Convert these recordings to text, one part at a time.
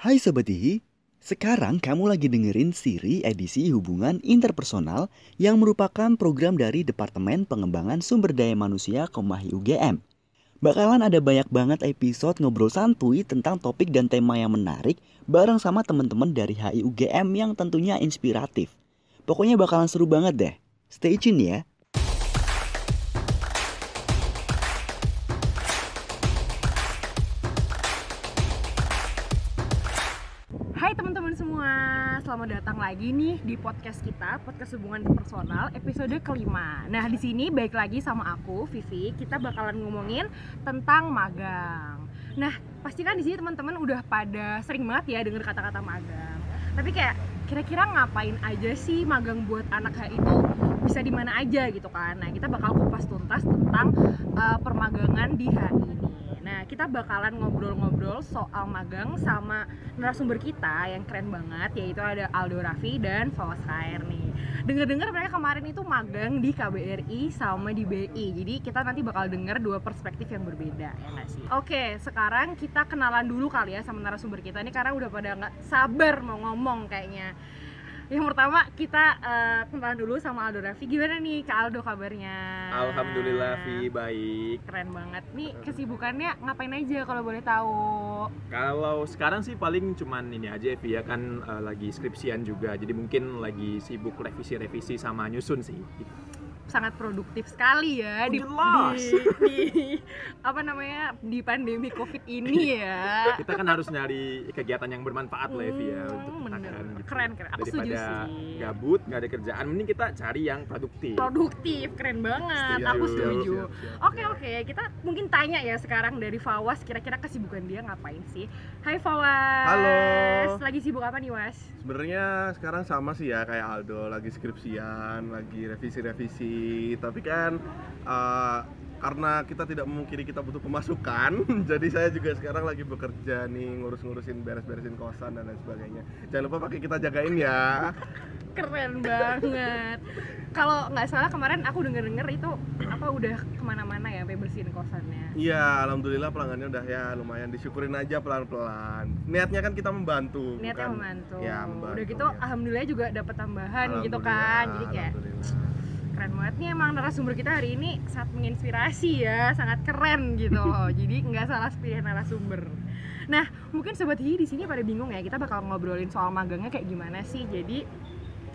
Hai Sobat Hihi, sekarang kamu lagi dengerin siri edisi hubungan interpersonal yang merupakan program dari Departemen Pengembangan Sumber Daya Manusia Komahi UGM. Bakalan ada banyak banget episode ngobrol santuy tentang topik dan tema yang menarik bareng sama teman-teman dari HI UGM yang tentunya inspiratif. Pokoknya bakalan seru banget deh. Stay tune ya. Selamat datang lagi nih di podcast kita, podcast hubungan personal episode kelima. Nah di sini baik lagi sama aku Vivi, kita bakalan ngomongin tentang magang. Nah pasti kan di sini teman-teman udah pada sering banget ya denger kata-kata magang. Tapi kayak kira-kira ngapain aja sih magang buat anak HI itu bisa di mana aja gitu kan? Nah kita bakal kupas tuntas tentang uh, permagangan di HI kita bakalan ngobrol-ngobrol soal magang sama narasumber kita yang keren banget yaitu ada Aldo Raffi dan Fawas Khair nih. Dengar-dengar mereka kemarin itu magang di KBRI sama di BI. Jadi kita nanti bakal denger dua perspektif yang berbeda ya nggak sih? Oke, sekarang kita kenalan dulu kali ya sama narasumber kita ini karena udah pada nggak sabar mau ngomong kayaknya. Yang pertama kita uh, kenalan dulu sama Aldo Raffi. Gimana nih Kak Aldo kabarnya? Alhamdulillah Vi baik. Keren banget. Nih kesibukannya ngapain aja kalau boleh tahu? Kalau sekarang sih paling cuman ini aja Vi ya kan uh, lagi skripsian juga. Jadi mungkin lagi sibuk revisi-revisi sama nyusun sih. Sangat produktif sekali ya Oh, di, jelas. di, di apa namanya di pandemi covid ini ya Kita kan harus nyari kegiatan yang bermanfaat lah ya Vi ya Hmm, untuk bener. kan, gitu. Keren, keren. Aku setuju Daripada sih. gabut nggak ada kerjaan, mending kita cari yang produktif. produktif keren banget Setuju, aku setuju siap, siap, oke oke kita mungkin tanya ya sekarang dari Fawas kira-kira kesibukan dia ngapain sih Hai Fawas Halo. lagi sibuk apa nih Was Sebenarnya sekarang sama sih ya kayak Aldo, lagi skripsian, lagi revisi-revisi. Tapi kan eh, karena kita tidak memungkiri kita butuh pemasukan, jadi saya juga sekarang lagi bekerja nih ngurus-ngurusin beres-beresin kosan dan lain sebagainya. Jangan lupa pakai kita jagain ya. keren banget kalau nggak salah kemarin aku denger-denger itu apa udah ke mana-mana ya sampai bersihin kosannya Iya, alhamdulillah pelanggannya udah ya lumayan disyukurin aja pelan-pelan. Niatnya kan kita membantu. niatnya bukan- membantu. Ya, membantu. udah gitu ya. alhamdulillah juga dapat tambahan gitu kan jadi kayak. Keren banget. Nih emang narasumber kita hari ini sangat menginspirasi ya sangat keren gitu. Jadi nggak salah pilih narasumber. Nah mungkin sobat hi di sini pada bingung ya kita bakal ngobrolin soal magangnya kayak gimana sih? Jadi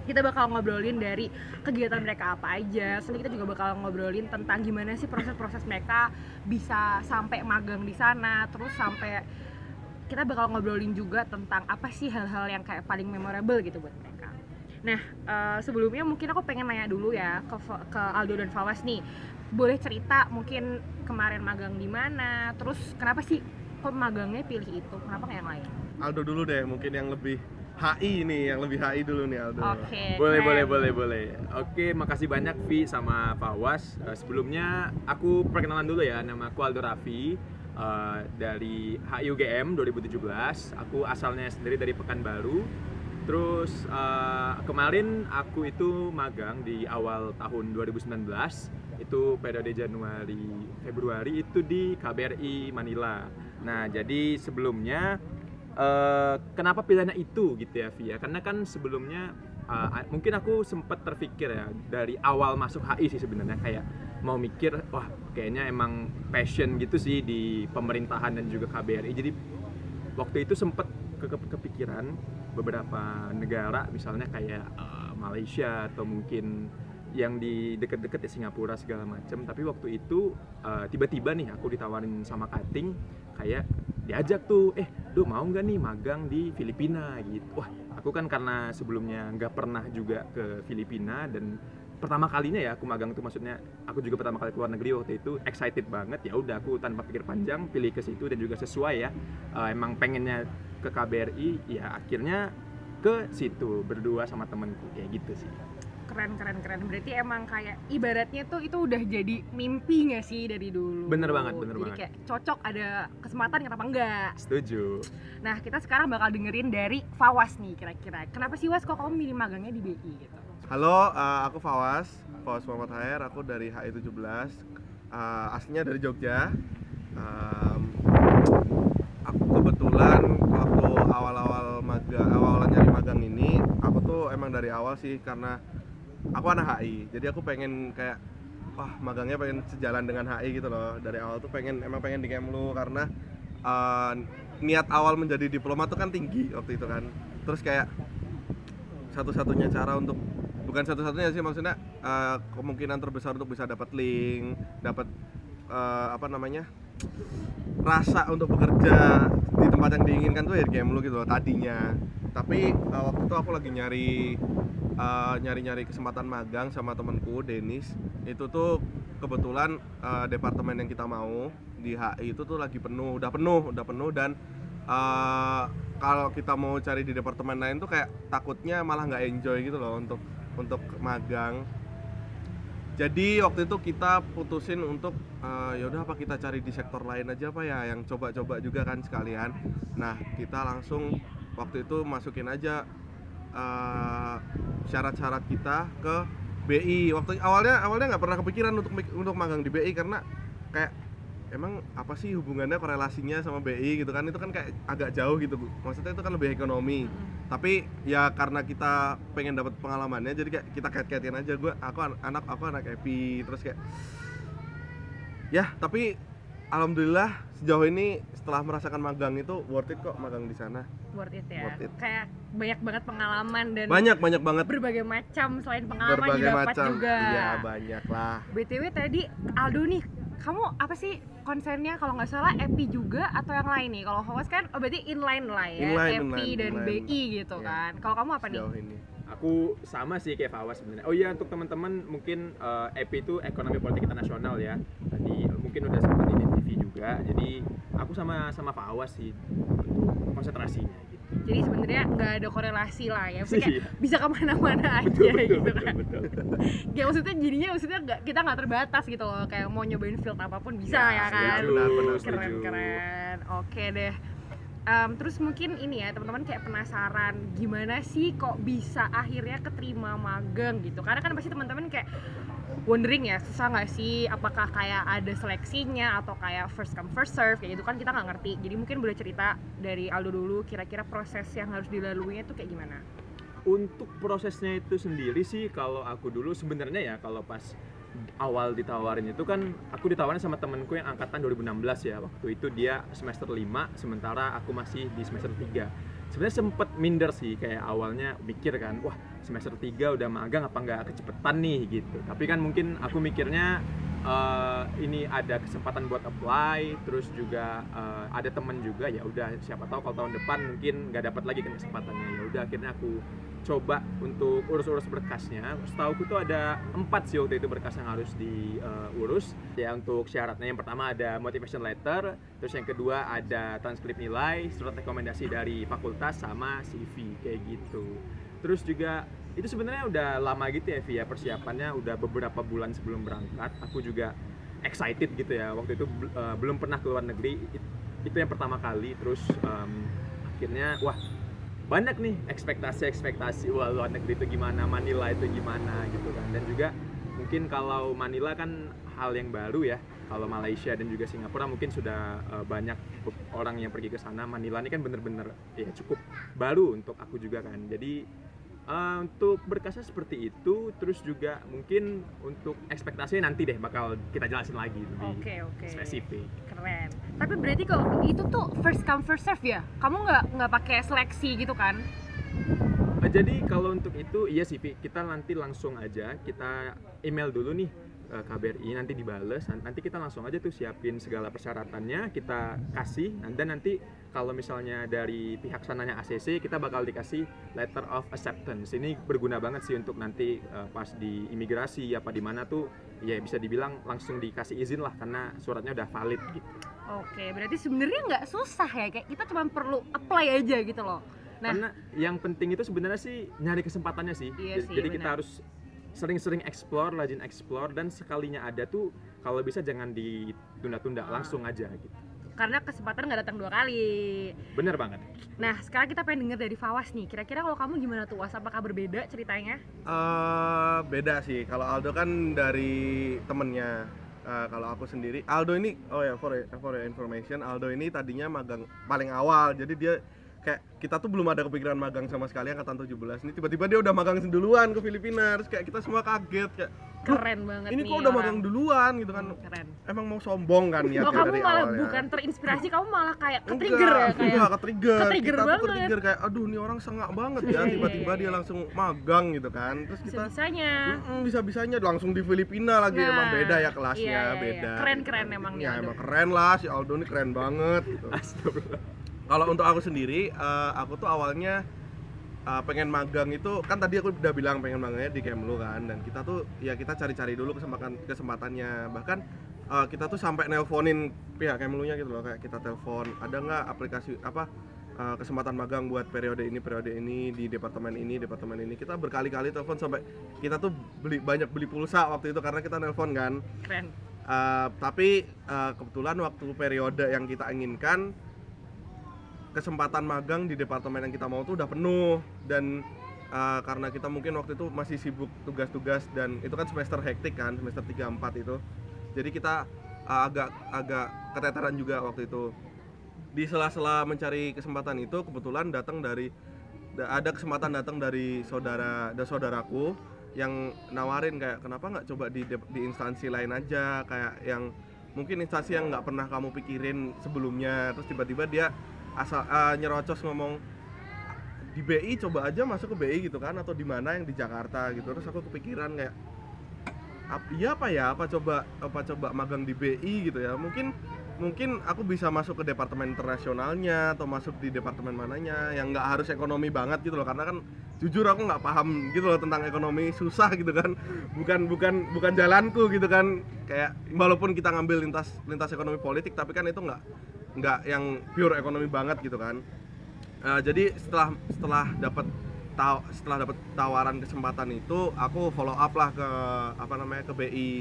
kita bakal ngobrolin dari kegiatan mereka apa aja. Nanti kita juga bakal ngobrolin tentang gimana sih proses-proses mereka bisa sampai magang di sana. Terus sampai kita bakal ngobrolin juga tentang apa sih hal-hal yang kayak paling memorable gitu buat mereka Nah, eh, sebelumnya mungkin aku pengen nanya dulu ya ke, ke Aldo dan Fawas nih. Boleh cerita mungkin kemarin magang di mana, terus kenapa sih kok magangnya pilih itu? Kenapa nggak yang lain? Aldo dulu deh, mungkin yang lebih HI nih, yang lebih HI dulu nih Aldo. Oke. Boleh, keren. boleh, boleh, boleh. Oke, makasih banyak Vi sama Fawas. Eh, sebelumnya aku perkenalan dulu ya, nama aku Aldo Raffi eh, dari HIUGM 2017. Aku asalnya sendiri dari Pekanbaru. Terus eh, kemarin aku itu magang di awal tahun 2019. Itu periode Januari Februari itu di KBRI Manila. Nah, jadi sebelumnya eh, kenapa pilihannya itu gitu ya Via? Karena kan sebelumnya uh, mungkin aku sempat terpikir ya dari awal masuk HI sih sebenarnya kayak mau mikir wah kayaknya emang passion gitu sih di pemerintahan dan juga KBRI. Jadi waktu itu sempat ke- kepikiran beberapa negara misalnya kayak uh, Malaysia atau mungkin yang di deket-deket ya Singapura segala macam tapi waktu itu uh, tiba-tiba nih aku ditawarin sama Kating kayak diajak tuh eh do mau nggak nih magang di Filipina? Gitu. Wah aku kan karena sebelumnya nggak pernah juga ke Filipina dan pertama kalinya ya aku magang tuh maksudnya aku juga pertama kali keluar negeri waktu itu excited banget ya udah aku tanpa pikir panjang pilih ke situ dan juga sesuai ya Eh, emang pengennya ke KBRI ya akhirnya ke situ berdua sama temenku kayak gitu sih Keren, keren, keren. Berarti emang kayak ibaratnya tuh itu udah jadi mimpi nggak sih dari dulu? Bener banget, bener jadi banget. kayak cocok ada kesempatan kenapa enggak? setuju Nah, kita sekarang bakal dengerin dari Fawas nih kira-kira. Kenapa sih Was kok kamu milih magangnya di BI gitu? Halo, uh, aku Fawas, Fawas Muhammad Hair, aku dari HI17 uh, eh, Aslinya dari Jogja. Um, Aku kebetulan waktu awal-awal magang, awal-awal nyari magang ini Aku tuh emang dari awal sih karena aku anak HI Jadi aku pengen kayak, wah magangnya pengen sejalan dengan HI gitu loh. Dari awal tuh pengen, emang pengen di Kemlu karena uh, niat awal menjadi diplomat tuh kan tinggi waktu itu kan. Terus kayak satu-satunya cara untuk bukan satu-satunya sih maksudnya uh, kemungkinan terbesar untuk bisa dapat link dapat uh, apa namanya rasa untuk bekerja di tempat yang diinginkan tuh ya di Kemlu gitu loh tadinya. Tapi uh, waktu itu aku lagi nyari uh, nyari-nyari kesempatan magang sama temanku Denis. Itu tuh kebetulan uh, departemen yang kita mau di HI itu tuh lagi penuh udah penuh udah penuh dan uh, kalau kita mau cari di departemen lain tuh kayak takutnya malah nggak enjoy gitu loh untuk untuk magang. Jadi waktu itu kita putusin untuk uh, ya udah apa kita cari di sektor lain aja apa ya yang coba-coba juga kan sekalian. Nah kita langsung waktu itu masukin aja uh, syarat-syarat kita ke BI waktu awalnya awalnya nggak pernah kepikiran untuk untuk magang di BI karena kayak emang apa sih hubungannya korelasinya sama BI gitu kan? Itu kan kayak agak jauh gitu bu. Maksudnya itu kan lebih ekonomi. Hmm. tapi ya karena kita pengen dapat pengalamannya jadi kayak kita kait-kaitin aja. Gue aku anak aku anak EPI terus kayak ya tapi alhamdulillah sejauh ini setelah merasakan magang itu worth it kok magang di sana worth it ya worth it. kayak banyak banget pengalaman dan banyak banyak banget berbagai macam selain pengalaman berbagai didapat macam. juga iya banyak lah btw tadi Aldo nih kamu apa sih konsennya kalau nggak salah EPI juga atau yang lain nih kalau Hawas kan oh berarti inline lah ya inline, EPI inline, dan inline. BI gitu yeah. kan kalau kamu apa nih ini. Aku sama sih kayak Fawas sebenarnya. Oh iya untuk teman-teman mungkin uh, EPI itu ekonomi politik internasional ya. Tadi uh, mungkin udah sempat di TV juga. Jadi aku sama sama Fawas sih. Untuk konsentrasinya gitu. Jadi sebenarnya nggak ada korelasi lah ya. Maksudnya iya. bisa ke mana-mana aja betul, betul, gitu kan. betul, betul. ya maksudnya jadinya maksudnya gak, kita nggak terbatas gitu loh. Kayak mau nyobain field apa pun bisa ya, ya kan. benar, benar, keren keren. Oke deh um, terus mungkin ini ya teman-teman kayak penasaran gimana sih kok bisa akhirnya keterima magang gitu? Karena kan pasti teman-teman kayak wondering ya susah nggak sih? Apakah kayak ada seleksinya atau kayak first come first serve? Kayak gitu kan kita nggak ngerti. Jadi mungkin boleh cerita dari Aldo dulu kira-kira proses yang harus dilaluinya itu kayak gimana? Untuk prosesnya itu sendiri sih kalau aku dulu sebenarnya ya kalau pas awal ditawarin itu kan aku ditawarin sama temenku yang angkatan 2016 ya. Waktu itu dia semester 5 sementara aku masih di semester 3 sebenarnya sempet minder sih kayak awalnya mikir kan wah semester 3 udah magang apa nggak kecepetan nih gitu. Tapi kan mungkin aku mikirnya uh, ini ada kesempatan buat apply terus juga uh, ada temen juga ya udah siapa tahu kalau tahun depan mungkin nggak dapat lagi kesempatannya. Ya udah akhirnya aku coba untuk urus-urus berkasnya. Setahu tuh ada empat sih waktu itu berkas yang harus diurus. Uh, ya untuk syaratnya yang pertama ada motivation letter terus yang kedua ada transkrip nilai surat rekomendasi dari fakultas sama CV kayak gitu. Terus juga itu sebenarnya udah lama gitu ya via persiapannya udah beberapa bulan sebelum berangkat. Aku juga excited gitu ya. Waktu itu uh, belum pernah ke luar negeri. Itu yang pertama kali. Terus um, akhirnya wah banyak nih ekspektasi-ekspektasi wah luar negeri itu gimana Manila itu gimana gitu kan. Dan juga mungkin kalau Manila kan hal yang baru ya. Kalau Malaysia dan juga Singapura mungkin sudah uh, banyak orang yang pergi ke sana. Manila ini kan bener-bener ya cukup baru untuk aku juga kan. Jadi uh, untuk berkasnya seperti itu terus juga mungkin untuk ekspektasinya nanti deh bakal kita jelasin lagi lebih okay, okay. spesifik. Keren. Tapi berarti kok itu tuh first come first serve ya? Kamu nggak nggak pakai seleksi gitu kan? Uh, jadi kalau untuk itu iya sih kita nanti langsung aja kita email dulu nih uh, KBRI nanti dibales nanti kita langsung aja tuh siapin segala persyaratannya kita kasih dan nanti kalau misalnya dari pihak sananya ACC kita bakal dikasih letter of acceptance ini berguna banget sih untuk nanti uh, pas di imigrasi apa di mana tuh ya bisa dibilang langsung dikasih izin lah karena suratnya udah valid gitu. Oke, berarti sebenarnya nggak susah ya kayak kita cuma perlu apply aja gitu loh. Nah, karena yang penting itu sebenarnya sih nyari kesempatannya sih. Iya sih Jadi bener. kita harus sering-sering explore, rajin explore dan sekalinya ada tuh kalau bisa jangan ditunda-tunda, ah. langsung aja gitu. Karena kesempatan nggak datang dua kali. Bener banget. Nah, sekarang kita pengen denger dari Fawas nih. Kira-kira kalau kamu gimana tuh? Was apakah berbeda ceritanya? Uh, beda sih. Kalau Aldo kan dari temennya. Uh, kalau aku sendiri, Aldo ini, oh ya for for your information, Aldo ini tadinya magang paling awal. Jadi dia kayak kita tuh belum ada kepikiran magang sama sekali angkatan 17 ini tiba-tiba dia udah magang duluan ke Filipina terus kayak kita semua kaget kayak keren banget ini nih kok udah orang. magang duluan gitu kan Hmm, keren emang mau sombong kan oh niatnya kamu dari malah awalnya bukan terinspirasi kamu malah kayak ke trigger ya kayak enggak, ke-trigger. Ke-trigger kita tuh banget. ke-trigger kayak aduh ini orang sengak banget Iya, ya iya, tiba-tiba iya, dia iya. langsung magang gitu kan terus bisa kita bisanya Mm-mm, bisa-bisanya langsung di Filipina lagi Nah, emang beda ya kelasnya iya, iya, iya. beda Keren-keren emang nih ya Aldo. emang keren lah si Aldo ini keren banget gitu. Kalau untuk aku sendiri eh, aku tuh awalnya eh, pengen magang itu kan tadi aku udah bilang pengen magangnya di Kemlu kan dan kita tuh ya kita cari-cari dulu kesempatan kesempatannya. Bahkan eh, kita tuh sampai nelponin pihak Kemlunya gitu loh kayak kita telepon ada nggak aplikasi apa eh, kesempatan magang buat periode ini periode ini di departemen ini departemen ini? Kita berkali-kali telepon sampai kita tuh beli banyak beli pulsa waktu itu karena kita nelpon kan. Keren. Uh, tapi uh, kebetulan waktu periode yang kita inginkan kesempatan magang di departemen yang kita mau tuh udah penuh dan uh, karena kita mungkin waktu itu masih sibuk tugas-tugas dan itu kan semester hektik kan semester 3 4 itu. Jadi kita uh, agak agak keteteran juga waktu itu. Di sela-sela mencari kesempatan itu kebetulan datang dari da- ada kesempatan datang dari saudara dan saudaraku yang nawarin kayak kenapa nggak coba di di instansi lain aja kayak yang mungkin instansi yang nggak pernah kamu pikirin sebelumnya terus tiba-tiba dia asal eh, nyerocos ngomong di BI coba aja masuk ke BI gitu kan atau di mana yang di Jakarta gitu. Terus aku kepikiran kayak iya apa ya? Apa coba apa coba magang di BI gitu ya? Mungkin mungkin aku bisa masuk ke departemen internasionalnya atau masuk di departemen mananya yang nggak harus ekonomi banget gitu loh. Karena kan jujur aku nggak paham gitu loh tentang ekonomi susah gitu kan. Bukan bukan bukan jalanku gitu kan. Kayak walaupun kita ngambil lintas lintas ekonomi politik tapi kan itu nggak nggak yang pure ekonomi banget gitu kan. Eh, jadi setelah setelah dapat taw setelah dapat tawaran kesempatan itu aku follow up lah ke apa namanya ke BI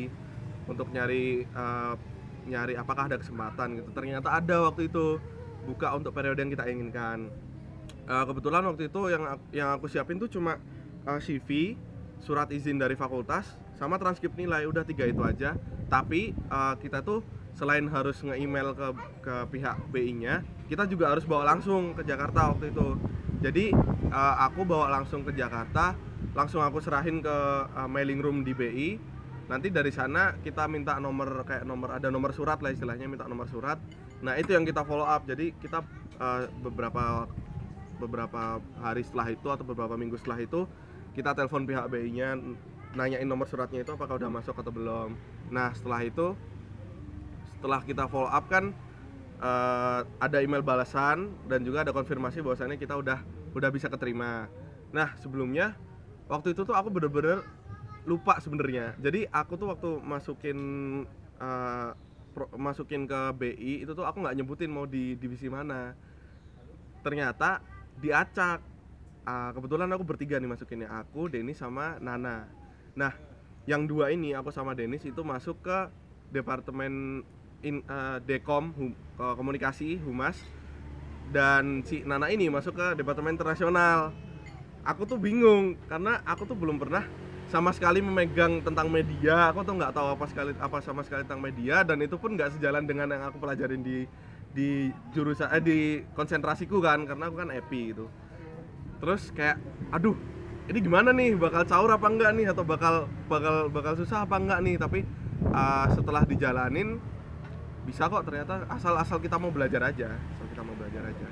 untuk nyari eh, nyari apakah ada kesempatan gitu. Ternyata ada waktu itu buka untuk periode yang kita inginkan. Eh, kebetulan waktu itu yang yang aku siapin tuh cuma eh, CV surat izin dari fakultas sama transkrip nilai udah tiga itu aja. Tapi eh, kita tuh selain harus nge-email ke ke pihak BI-nya kita juga harus bawa langsung ke Jakarta waktu itu. Jadi eh, aku bawa langsung ke Jakarta langsung aku serahin ke eh, mailing room di BI nanti dari sana kita minta nomor kayak nomor ada nomor surat lah istilahnya minta nomor surat. Nah itu yang kita follow up. Jadi kita eh, beberapa beberapa hari setelah itu atau beberapa minggu setelah itu kita telepon pihak BI-nya nanyain nomor suratnya itu apakah udah masuk atau belum. Nah setelah itu setelah kita follow up kan eh, ada email balasan dan juga ada konfirmasi bahwasannya kita udah udah bisa keterima. Nah sebelumnya waktu itu tuh aku bener-bener lupa sebenarnya. Jadi aku tuh waktu masukin eh, pro- masukin ke BI itu tuh aku nggak nyebutin mau di divisi mana. Ternyata diacak Ah, kebetulan aku bertiga nih masukinnya aku Denis sama Nana. Nah yang dua ini aku sama Denis itu masuk ke departemen in, eh, dekom hum- eh, komunikasi humas dan si Nana ini masuk ke departemen internasional. Aku tuh bingung karena aku tuh belum pernah sama sekali memegang tentang media. Aku tuh nggak tahu apa sekali apa sama sekali tentang media dan itu pun nggak sejalan dengan yang aku pelajarin di di jurusan eh di konsentrasiku kan karena aku kan EPI gitu. Terus kayak aduh ini gimana nih? Bakal caur apa enggak nih? Atau bakal bakal bakal susah apa enggak nih? Tapi uh, setelah dijalanin bisa kok ternyata asal asal kita mau belajar aja asal kita mau belajar aja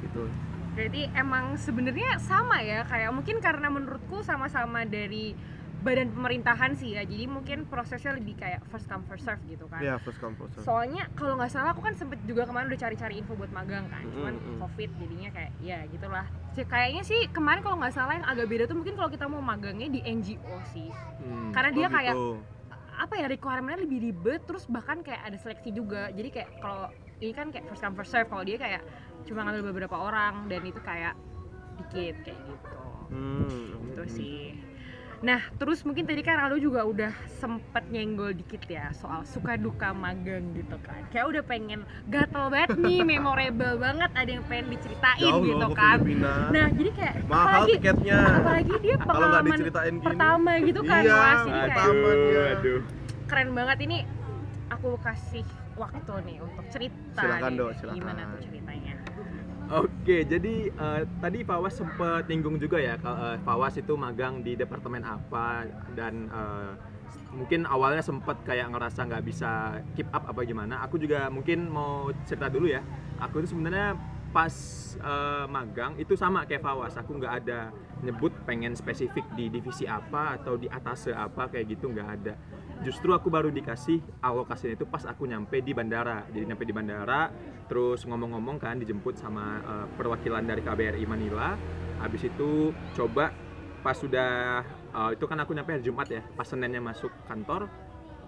gitu Berarti emang sebenarnya sama ya kayak mungkin karena menurutku sama-sama dari badan pemerintahan sih ya. Jadi mungkin prosesnya lebih kayak first come first serve gitu kan. ya first come first serve. Soalnya kalau nggak salah aku kan sempet juga kemarin udah cari-cari info buat magang kan. Cuman Mm, mm. covid jadinya kayak ya gitulah. Kayaknya sih kemarin kalau nggak salah yang agak beda tuh mungkin kalau kita mau magangnya di NGO sih. Hmm, karena dia oh kayak- gitu. Apa ya requirementnya lebih ribet terus bahkan kayak ada seleksi juga. Jadi kayak kalau ini kan kayak first come first serve kalau dia kayak cuma ngambil beberapa orang dan itu kayak dikit kayak gitu. Hmm, Itu hmm. sih. Nah, terus mungkin tadi kan Aldo juga udah sempet nyenggol dikit ya soal suka duka magang gitu kan. Kayak udah pengen gatel banget nih, memorable banget, ada yang pengen diceritain Jauh gitu kan. Filipina. Nah, jadi kayak mahal apalagi, tiketnya apalagi dia kalau nggak pengalaman diceritain gini pertama gitu kan, Iya, Mas. Jadi kayak pertama dia. aduh. keren banget ini aku kasih waktu nih untuk cerita. Silakan, nih. Silakan. Gimana tuh ceritanya? Oke, jadi uh, tadi Fawas sempat nyinggung juga ya, uh, Fawas itu magang di departemen apa dan uh, mungkin awalnya sempat kayak ngerasa nggak bisa keep up apa gimana. Aku juga mungkin mau cerita dulu ya. Aku itu sebenarnya pas uh, magang itu sama kayak Fawas, aku nggak ada nyebut pengen spesifik di divisi apa atau di atas apa kayak gitu nggak ada justru aku baru dikasih alokasinya itu pas aku nyampe di bandara. Jadi nyampe di bandara terus ngomong-ngomong kan dijemput sama uh, perwakilan dari KBRI Manila. Habis itu coba pas sudah uh, itu kan aku nyampe hari Jumat ya pas Seninnya masuk kantor.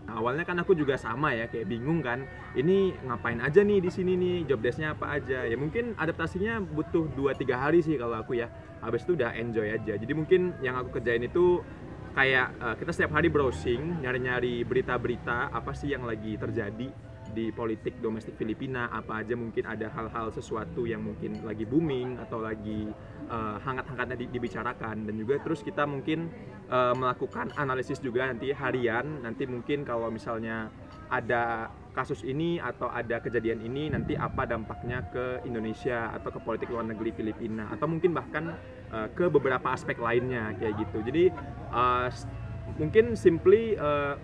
Nah, awalnya kan aku juga sama ya kayak bingung kan ini ngapain aja nih di sini nih? Job desknya apa aja? Ya mungkin adaptasinya butuh 2-3 hari sih kalau aku ya. Habis itu udah enjoy aja. Jadi mungkin yang aku kerjain itu kayak uh, kita setiap hari browsing nyari-nyari berita-berita apa sih yang lagi terjadi di politik domestik Filipina apa aja mungkin ada hal-hal sesuatu yang mungkin lagi booming atau lagi uh, hangat-hangatnya dibicarakan. Dan juga terus kita mungkin uh, melakukan analisis juga nanti harian. Nanti mungkin kalau misalnya ada kasus ini atau ada kejadian ini nanti apa dampaknya ke Indonesia atau ke politik luar negeri Filipina. Atau mungkin bahkan uh, ke beberapa aspek lainnya kayak gitu. Jadi uh, mungkin simply uh,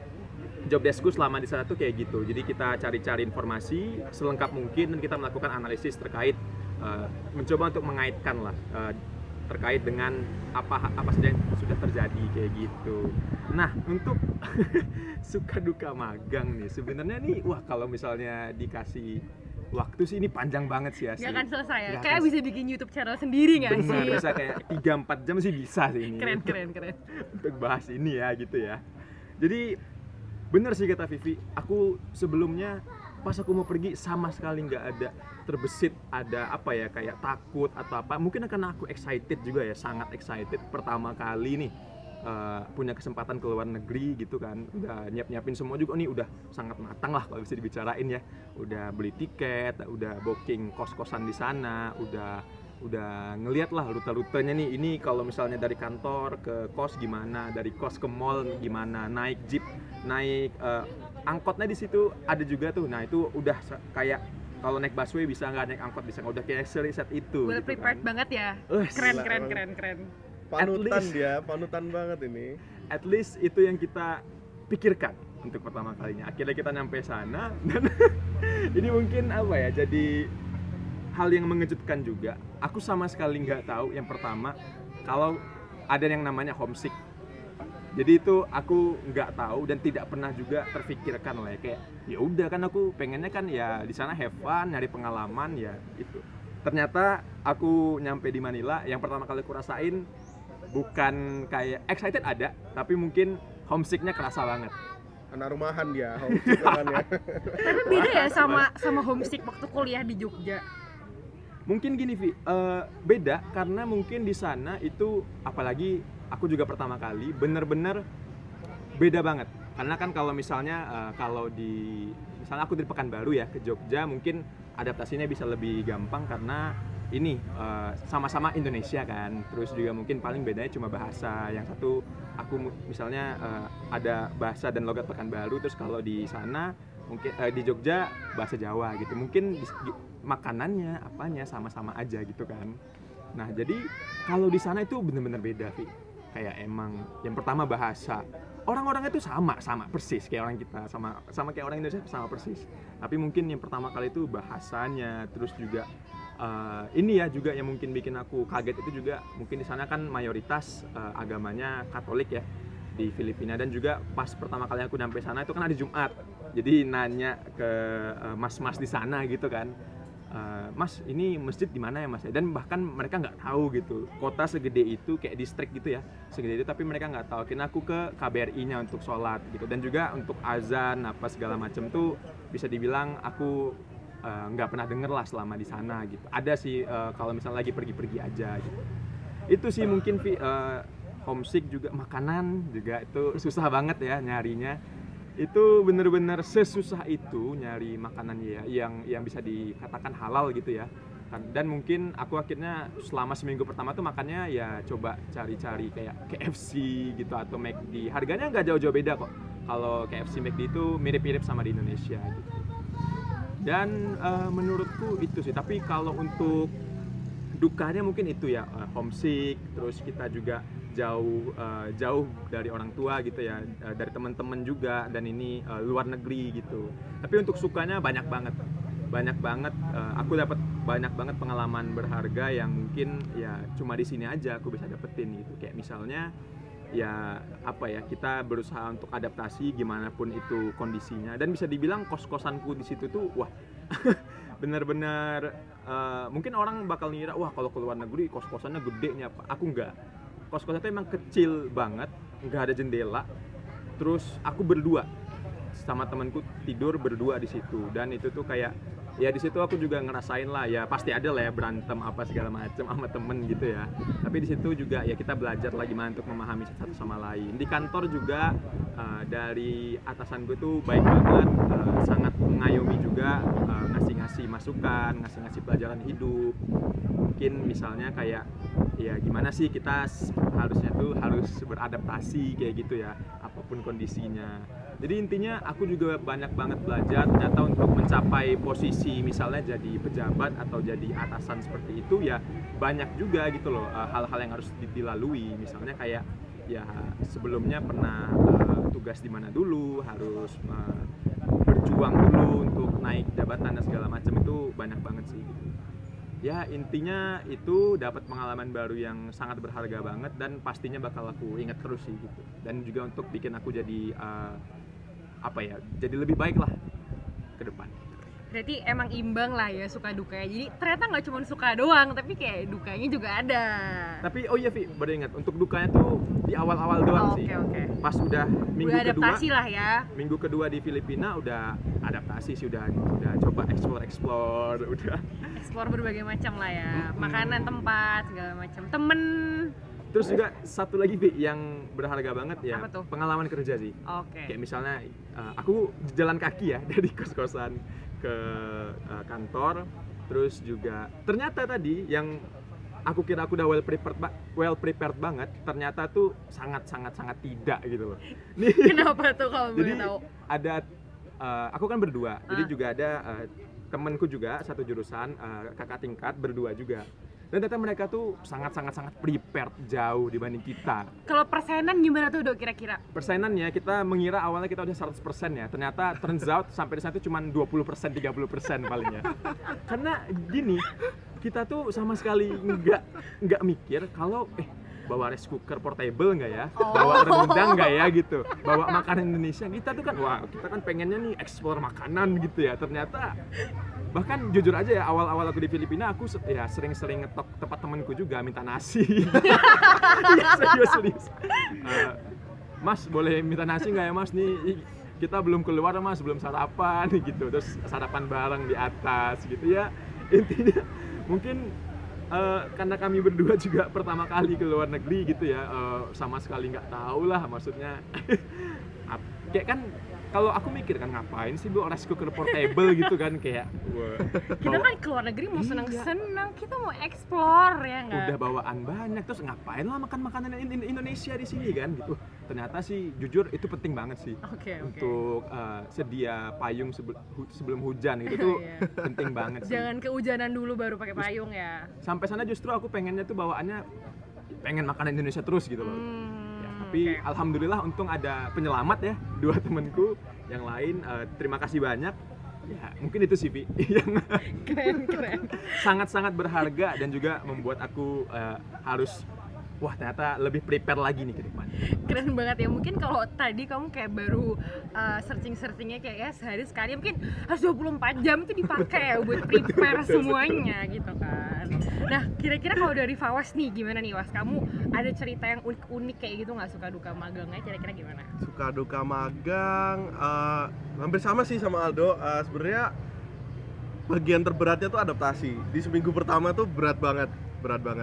job deskku selama di sana tuh kayak gitu. Jadi kita cari-cari informasi selengkap mungkin dan kita melakukan analisis terkait uh, mencoba untuk mengaitkan lah uh, terkait dengan apa apa saja yang sudah terjadi kayak gitu. Nah untuk suka duka magang nih sebenarnya nih wah kalau misalnya dikasih waktu sih ini panjang banget sih asli. Gak akan selesai ya. Gak kayak bisa bikin YouTube channel sendiri nggak sih? Bisa kayak 3-4 jam sih bisa sih ini Keren keren keren. untuk bahas ini ya gitu ya. Jadi bener sih kata Vivi, aku sebelumnya pas aku mau pergi sama sekali nggak ada terbesit ada apa ya kayak takut atau apa mungkin karena aku excited juga ya sangat excited pertama kali nih eh, punya kesempatan ke luar negeri gitu kan udah nyiap nyiapin semua juga nih udah sangat matang lah kalau bisa dibicarain ya udah beli tiket udah booking kos kosan di sana udah udah ngeliat lah rute-rutenya nih ini kalau misalnya dari kantor ke kos gimana dari kos ke mall gimana naik jeep naik eh, angkotnya di situ ada juga tuh nah itu udah kayak kalau naik busway bisa nggak naik angkot bisa nggak udah kayak set itu Well gitu prepared kan. banget ya. Eh, Keren keren emang. keren keren. Panutan least. dia, panutan banget ini. at least itu yang kita pikirkan untuk pertama kalinya akhirnya kita nyampe sana dan ini mungkin apa ya jadi hal yang mengejutkan juga aku sama sekali nggak tahu yang pertama kalau ada yang namanya homesick jadi itu aku nggak tahu dan tidak pernah juga terfikirkan lah ya kayak ya udah kan aku pengennya kan ya di sana have fun nyari pengalaman ya itu ternyata aku nyampe di Manila yang pertama kali aku rasain bukan kayak excited ada tapi mungkin homesicknya kerasa banget Anak rumahan dia, homesick kan ya. Tapi beda ya sama sama homesick waktu kuliah di Jogja. mungkin gini Vi eh, beda karena mungkin di sana itu apalagi aku juga pertama kali bener-bener beda banget karena kan kalau misalnya eh, kalau di misalnya aku dari Pekanbaru ya ke Jogja mungkin adaptasinya bisa lebih gampang karena ini eh, sama-sama Indonesia kan. Terus juga mungkin paling bedanya cuma bahasa. Yang satu aku misalnya eh, ada bahasa dan logat Pekanbaru terus kalau di sana mungkin eh, di Jogja bahasa Jawa gitu. Mungkin di- di- makanannya apanya sama-sama aja gitu kan. Nah jadi kalau di sana itu bener-bener beda Vi. Kayak emang yang pertama bahasa. Orang-orangnya itu sama sama persis. Kayak orang kita sama sama kayak orang Indonesia sama persis. Tapi mungkin yang pertama kali itu bahasanya terus juga eh, ini ya juga yang mungkin bikin aku kaget itu juga mungkin di sana kan mayoritas eh, agamanya Katolik ya di Filipina. Dan juga pas pertama kali aku nyampe sana itu kan hari Jumat. Jadi nanya ke eh, mas-mas di sana gitu kan. "Eh, Mas ini masjid di mana ya Mas? Dan bahkan mereka nggak tahu gitu. Kota segede itu kayak distrik gitu ya segede itu tapi mereka nggak tahu. Akhirnya aku ke KBRI-nya untuk sholat gitu. Dan juga untuk azan apa segala macam tuh bisa dibilang aku eh, nggak pernah denger lah selama di sana gitu. Ada sih eh, kalau misalnya lagi pergi-pergi aja gitu. Itu sih mungkin eh, homesick juga makanan juga itu susah banget ya nyarinya. Itu bener-bener sesusah itu nyari makanan ya yang yang bisa dikatakan halal gitu ya. Kan- dan mungkin aku akhirnya selama seminggu pertama tuh makannya ya coba cari-cari kayak KFC gitu atau McD harganya nggak jauh-jauh beda kok. Kalau KFC McD itu mirip-mirip sama di Indonesia gitu dan eh, menurutku itu sih. Tapi kalau untuk dukanya mungkin itu ya eh, homesick terus kita juga jauh eh, jauh dari orang tua gitu ya eh, dari teman-teman juga dan ini eh, luar negeri gitu. Tapi untuk sukanya banyak banget. Banyak banget eh, aku dapat banyak banget pengalaman berharga yang mungkin ya cuma di sini aja aku bisa dapetin gitu. Kayak misalnya ya apa ya kita berusaha untuk adaptasi gimana pun itu kondisinya. Dan bisa dibilang kos kosanku di situ tuh wah benar-benar eh, mungkin orang bakal ngira wah kalau ke luar negeri kos kosannya gede nih apa? Aku enggak. Kos kosannya emang kecil banget nggak ada jendela. Terus aku berdua sama temanku tidur berdua di situ. Dan itu tuh kayak ya di situ aku juga ngerasain lah ya pasti ada lah ya berantem apa segala macam sama temen gitu ya. Tapi di situ juga ya kita belajar lagi gimana untuk memahami satu sama lain. Di kantor juga eh, dari atasan gue tuh baik banget eh, sangat mengayomi juga eh, ngasih-ngasih masukan ngasih-ngasih pelajaran hidup. Mungkin misalnya kayak ya gimana sih kita harusnya tuh harus beradaptasi kayak gitu ya apa pun kondisinya jadi intinya aku juga banyak banget belajar ternyata untuk mencapai posisi misalnya jadi pejabat atau jadi atasan seperti itu ya banyak juga gitu loh eh, hal-hal yang harus di- dilalui. Misalnya kayak ya sebelumnya pernah eh, tugas di mana dulu harus eh, berjuang dulu untuk naik jabatan dan segala macam itu banyak banget sih ya intinya itu dapat pengalaman baru yang sangat berharga banget dan pastinya bakal aku ingat terus sih gitu. Dan juga untuk bikin aku jadi uh, apa ya jadi lebih baik lah ke depan Berarti emang imbang lah ya suka dukanya. Jadi ternyata nggak cuma suka doang, tapi kayak dukanya juga ada. tapi oh iya Vi baru ingat untuk dukanya tuh di awal-awal doang Oh, sih Oke oke. pas udah minggu Udah kedua adaptasi lah ya. minggu kedua di Filipina udah adaptasi sih udah udah coba explore explore udah Explore berbagai macam lah ya. Makanan, tempat, segala macam. Temen. terus juga satu lagi Vi yang berharga banget ya pengalaman kerja sih Oke. kayak misalnya uh, aku jalan kaki ya dari kos-kosan ke uh, kantor terus juga ternyata tadi yang aku kira aku udah well prepared well prepared banget ternyata tuh sangat sangat sangat tidak gitu loh nih Kenapa tuh kalau jadi tahu? ada uh, aku kan berdua jadi Ah. juga ada uh, temanku juga satu jurusan uh, kakak tingkat berdua juga dan ternyata mereka tuh sangat sangat sangat prepared jauh dibanding kita. Kalau persenan gimana tuh dok kira-kira? persenannya kita mengira awalnya kita udah 100% ya. Ternyata turns out sampai di sana itu cuma 20% 30% paling ya karena gini kita tuh sama sekali nggak nggak mikir kalau eh bawa rice cooker portable nggak ya? Bawa rendang nggak ya gitu. Bawa makanan Indonesia kita tuh kan wah kita kan pengennya nih eksplor makanan gitu ya. Ternyata bahkan jujur aja ya awal-awal aku di Filipina aku ya sering-sering ngetok tempat temanku juga minta nasi. Iya, serius serius. Eh, Mas boleh minta nasi nggak ya Mas? Nih ih, kita belum keluar Mas belum sarapan gitu. Terus sarapan bareng di atas gitu ya. Intinya mungkin eh, karena kami berdua juga pertama kali ke luar negeri gitu ya eh, sama sekali nggak tahu lah maksudnya. Kayak kan kalau aku mikir kan ngapain sih bu rice cooker portable gitu kan kayak wah, Kita bawa- kan ke luar negeri mau Iya. senang-senang, kita mau explore ya nggak? udah bawaan banyak terus ngapain lah makan makanan in- in- Indonesia di sini kan gitu ternyata sih jujur itu penting banget sih Oke oke. untuk uh, sedia payung sebel- hu- sebelum hujan itu tuh Iya. penting banget sih Jangan kehujanan dulu baru pakai payung ya. sampai sana justru aku pengennya tuh bawaannya pengen makanan Indonesia terus gitu loh Hmm, tapi oke. alhamdulillah untung ada penyelamat ya dua temenku yang lain uh, terima kasih banyak ya mungkin itu sih Vi yang keren keren. sangat-sangat berharga dan juga membuat aku uh, harus wah ternyata lebih prepare lagi nih ke depan keren banget ya. Mungkin kalau tadi kamu kayak baru searching searchingnya kayak ya sehari sekali mungkin harus 24 jam itu dipakai ya buat prepare semuanya gitu kan. Nah kira-kira kalau dari Fawas nih gimana nih Was kamu ada cerita yang unik-unik kayak gitu nggak? Suka duka magangnya kira-kira gimana? Suka duka magang eh, hampir sama sih sama Aldo. Eh, sebenarnya bagian terberatnya tuh adaptasi. Di seminggu pertama tuh berat banget berat banget